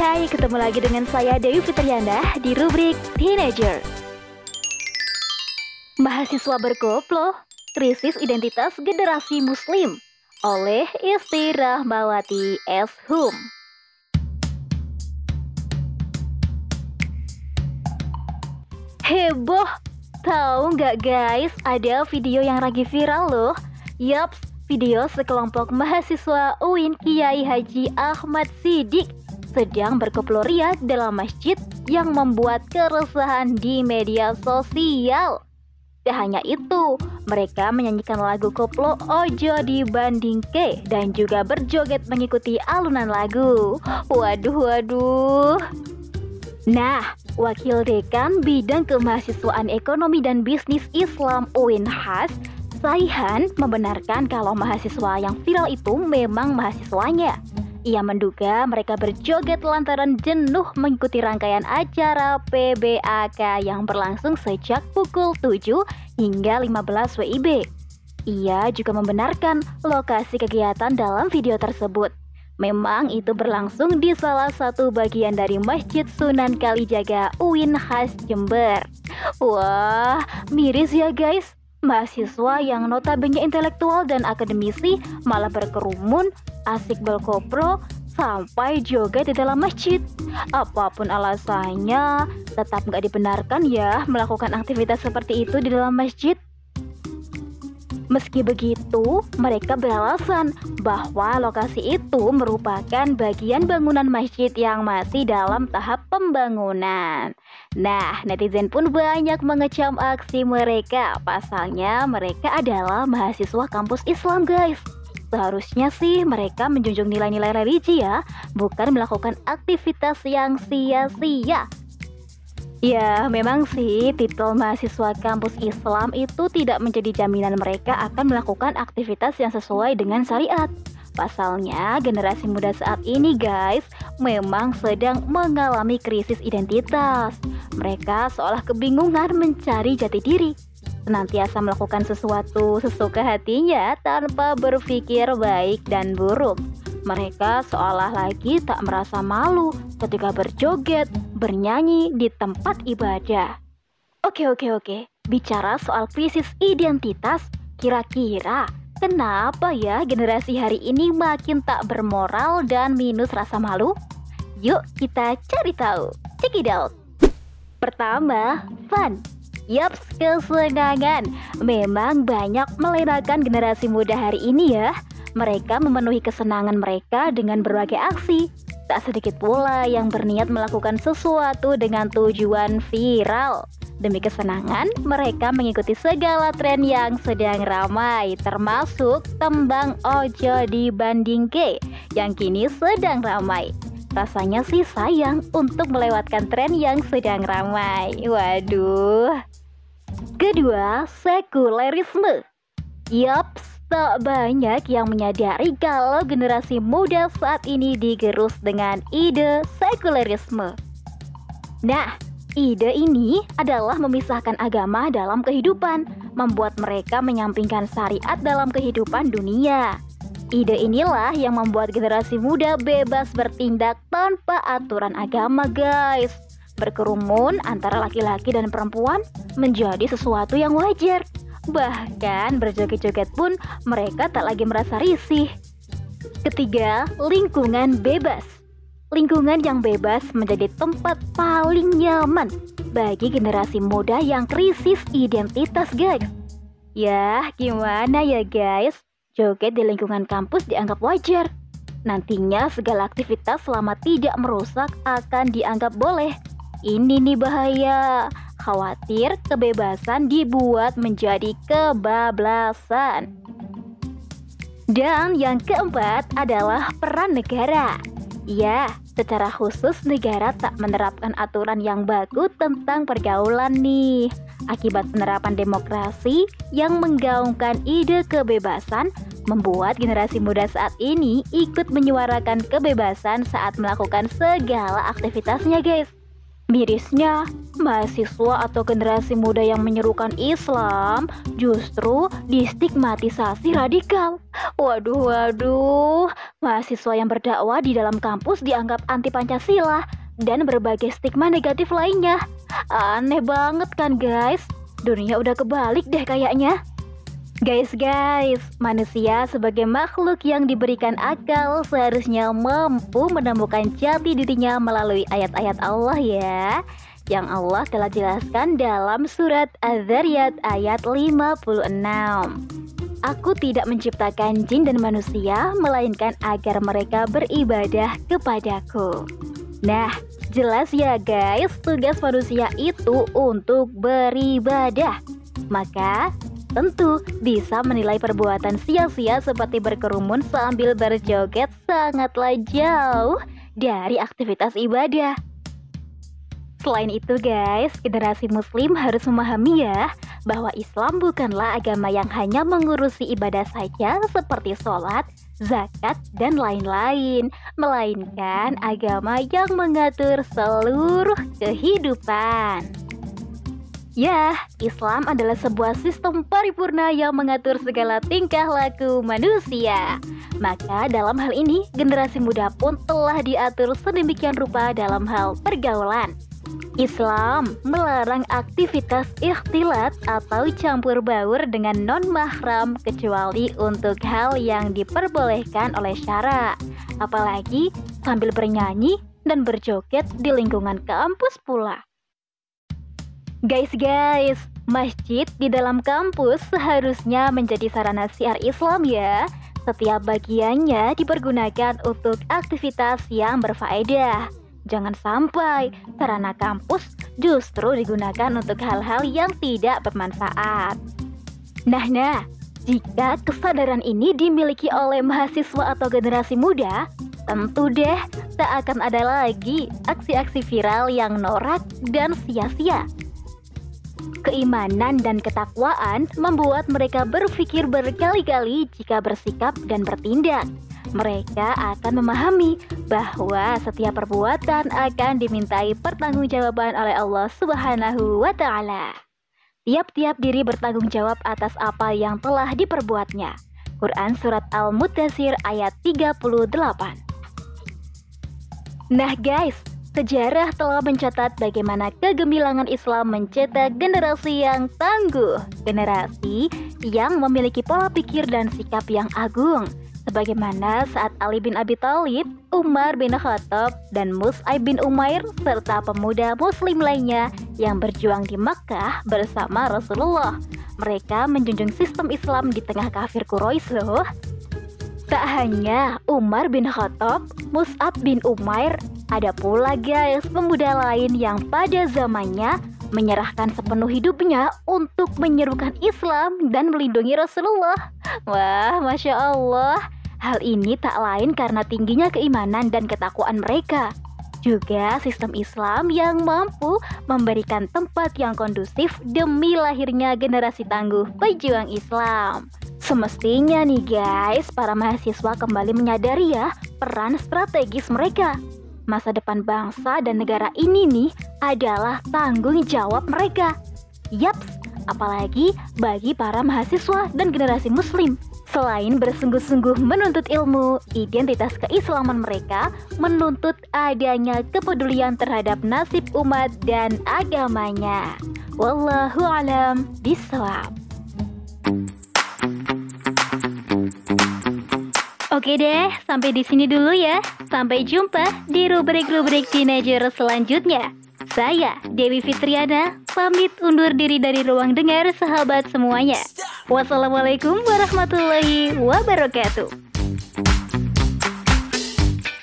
hai, ketemu lagi dengan saya Dewi Fitriana di rubrik Teenager. Mahasiswa berkoplo, krisis identitas generasi muslim oleh Isti Rahmawati S. Hum. Heboh, tahu nggak guys, ada video yang lagi viral loh. Yaps, video sekelompok mahasiswa UIN Kiai Haji Ahmad Sidik sedang berkoplo riak dalam masjid yang membuat keresahan di media sosial. Tak hanya itu, mereka menyanyikan lagu koplo Ojo dibanding ke dan juga berjoget mengikuti alunan lagu. Waduh, waduh. Nah, Wakil Dekan Bidang Kemahasiswaan Ekonomi dan Bisnis Islam UIN Has, Saihan membenarkan kalau mahasiswa yang viral itu memang mahasiswanya. Ia menduga mereka berjoget lantaran jenuh mengikuti rangkaian acara PBAK yang berlangsung sejak pukul 7 hingga 15 WIB. Ia juga membenarkan lokasi kegiatan dalam video tersebut. Memang itu berlangsung di salah satu bagian dari Masjid Sunan Kalijaga UIN khas Jember. Wah, miris ya guys. Mahasiswa yang notabene intelektual dan akademisi malah berkerumun, asik berkopro, sampai joget di dalam masjid. Apa pun alasannya, tetap nggak dibenarkan ya melakukan aktivitas seperti itu di dalam masjid. Meski begitu, mereka beralasan bahwa lokasi itu merupakan bagian bangunan masjid yang masih dalam tahap pembangunan. Nah, netizen pun banyak mengecam aksi mereka. Pasalnya, mereka adalah mahasiswa kampus Islam, guys. Seharusnya sih mereka menjunjung nilai-nilai religi ya, bukan melakukan aktivitas yang sia-sia. Ya, memang sih titel mahasiswa kampus Islam itu tidak menjadi jaminan mereka akan melakukan aktivitas yang sesuai dengan syariat. Pasalnya, generasi muda saat ini guys memang sedang mengalami krisis identitas. Mereka seolah kebingungan mencari jati diri. Senantiasa melakukan sesuatu sesuka hatinya tanpa berpikir baik dan buruk. Mereka seolah lagi tak merasa malu ketika berjoget, bernyanyi di tempat ibadah. Oke, oke, oke. Bicara soal krisis identitas, kira-kira kenapa ya generasi hari ini makin tak bermoral dan minus rasa malu? Yuk kita cari tahu. Check it out. Pertama, fun. Yaps, kesenangan. Memang banyak melenakan generasi muda hari ini ya. Mereka memenuhi kesenangan mereka dengan berbagai aksi. Tak sedikit pula yang berniat melakukan sesuatu dengan tujuan viral. Demi kesenangan, mereka mengikuti segala tren yang sedang ramai, termasuk tembang ojo dibanding ke yang kini sedang ramai. Rasanya sih sayang untuk melewatkan tren yang sedang ramai. Waduh. Kedua, sekulerisme. Yaps, Tak banyak yang menyadari kalau generasi muda saat ini digerus dengan ide sekulerisme. Nah, ide ini adalah memisahkan agama dalam kehidupan, membuat mereka menyampingkan syariat dalam kehidupan dunia. Ide inilah yang membuat generasi muda bebas bertindak tanpa aturan agama, guys. Berkerumun antara laki-laki dan perempuan menjadi sesuatu yang wajar Bahkan berjoget-joget pun mereka tak lagi merasa risih. Ketiga, lingkungan bebas. Lingkungan yang bebas menjadi tempat paling nyaman bagi generasi muda yang krisis identitas, guys. Ya, gimana ya, guys? Joget di lingkungan kampus dianggap wajar. Nantinya segala aktivitas selama tidak merusak akan dianggap boleh. Ini nih bahaya khawatir kebebasan dibuat menjadi kebablasan. Dan yang keempat adalah peran negara. Ya, secara khusus negara tak menerapkan aturan yang baku tentang pergaulan nih. Akibat penerapan demokrasi yang menggaungkan ide kebebasan, membuat generasi muda saat ini ikut menyuarakan kebebasan saat melakukan segala aktivitasnya guys. Mirisnya, mahasiswa atau generasi muda yang menyerukan Islam justru distigmatisasi radikal. Waduh, waduh, mahasiswa yang berdakwah di dalam kampus dianggap anti Pancasila dan berbagai stigma negatif lainnya. Aneh banget kan guys? Dunia udah kebalik deh kayaknya. Guys, guys, manusia sebagai makhluk yang diberikan akal seharusnya mampu menemukan jati dirinya melalui ayat-ayat Allah ya. Yang Allah telah jelaskan dalam surat Az-Zariyat ayat 56. Aku tidak menciptakan jin dan manusia, melainkan agar mereka beribadah kepadaku. Nah, jelas ya guys, tugas manusia itu untuk beribadah. Maka, Tentu bisa menilai perbuatan sia-sia seperti berkerumun sambil berjoget sangatlah jauh dari aktivitas ibadah. Selain itu guys, generasi muslim harus memahami ya bahwa Islam bukanlah agama yang hanya mengurusi ibadah saja seperti sholat, zakat, dan lain-lain, melainkan agama yang mengatur seluruh kehidupan. Ya, Islam adalah sebuah sistem paripurna yang mengatur segala tingkah laku manusia. Maka dalam hal ini, generasi muda pun telah diatur sedemikian rupa dalam hal pergaulan. Islam melarang aktivitas ikhtilat atau campur baur dengan non-mahram kecuali untuk hal yang diperbolehkan oleh syara. Apalagi sambil bernyanyi dan berjoget di lingkungan kampus pula. Guys, guys, masjid di dalam kampus seharusnya menjadi sarana siar Islam ya. Setiap bagiannya dipergunakan untuk aktivitas yang berfaedah. Jangan sampai sarana kampus justru digunakan untuk hal-hal yang tidak bermanfaat. Nah, nah, jika kesadaran ini dimiliki oleh mahasiswa atau generasi muda, tentu deh tak akan ada lagi aksi-aksi viral yang norak dan sia-sia. Keimanan dan ketakwaan membuat mereka berpikir berkali-kali jika bersikap dan bertindak. Mereka akan memahami bahwa setiap perbuatan akan dimintai pertanggungjawaban oleh Allah Subhanahu wa taala. Tiap-tiap diri bertanggung jawab atas apa yang telah diperbuatnya. Quran Surat Al-Mutasir ayat 38 Nah guys, Sejarah telah mencatat bagaimana kegemilangan Islam mencetak generasi yang tangguh, generasi yang memiliki pola pikir dan sikap yang agung. Sebagaimana saat Ali bin Abi Thalib, Umar bin Khattab, dan Mus'aib bin Umair serta pemuda muslim lainnya yang berjuang di Makkah bersama Rasulullah. Mereka menjunjung sistem Islam di tengah kafir Quraisy loh. Tak hanya Umar bin Khattab, Mus'ab bin Umair, ada pula guys pemuda lain yang pada zamannya menyerahkan sepenuh hidupnya untuk menyerukan Islam dan melindungi Rasulullah. Wah, Masya Allah. Hal ini tak lain karena tingginya keimanan dan ketakwaan mereka. Juga sistem Islam yang mampu memberikan tempat yang kondusif demi lahirnya generasi tangguh pejuang Islam. Semestinya nih guys, para mahasiswa kembali menyadari ya peran strategis mereka. Masa depan bangsa dan negara ini nih adalah tanggung jawab mereka. Yaps, apalagi bagi para mahasiswa dan generasi muslim. Selain bersungguh-sungguh menuntut ilmu, identitas keislaman mereka menuntut adanya kepedulian terhadap nasib umat dan agamanya. Wallahu alam bisawab. Oke deh, sampai di sini dulu ya. Sampai jumpa di rubrik-rubrik teenager selanjutnya. Saya, Dewi Fitriana, pamit undur diri dari ruang dengar sahabat semuanya. Wassalamualaikum warahmatullahi wabarakatuh.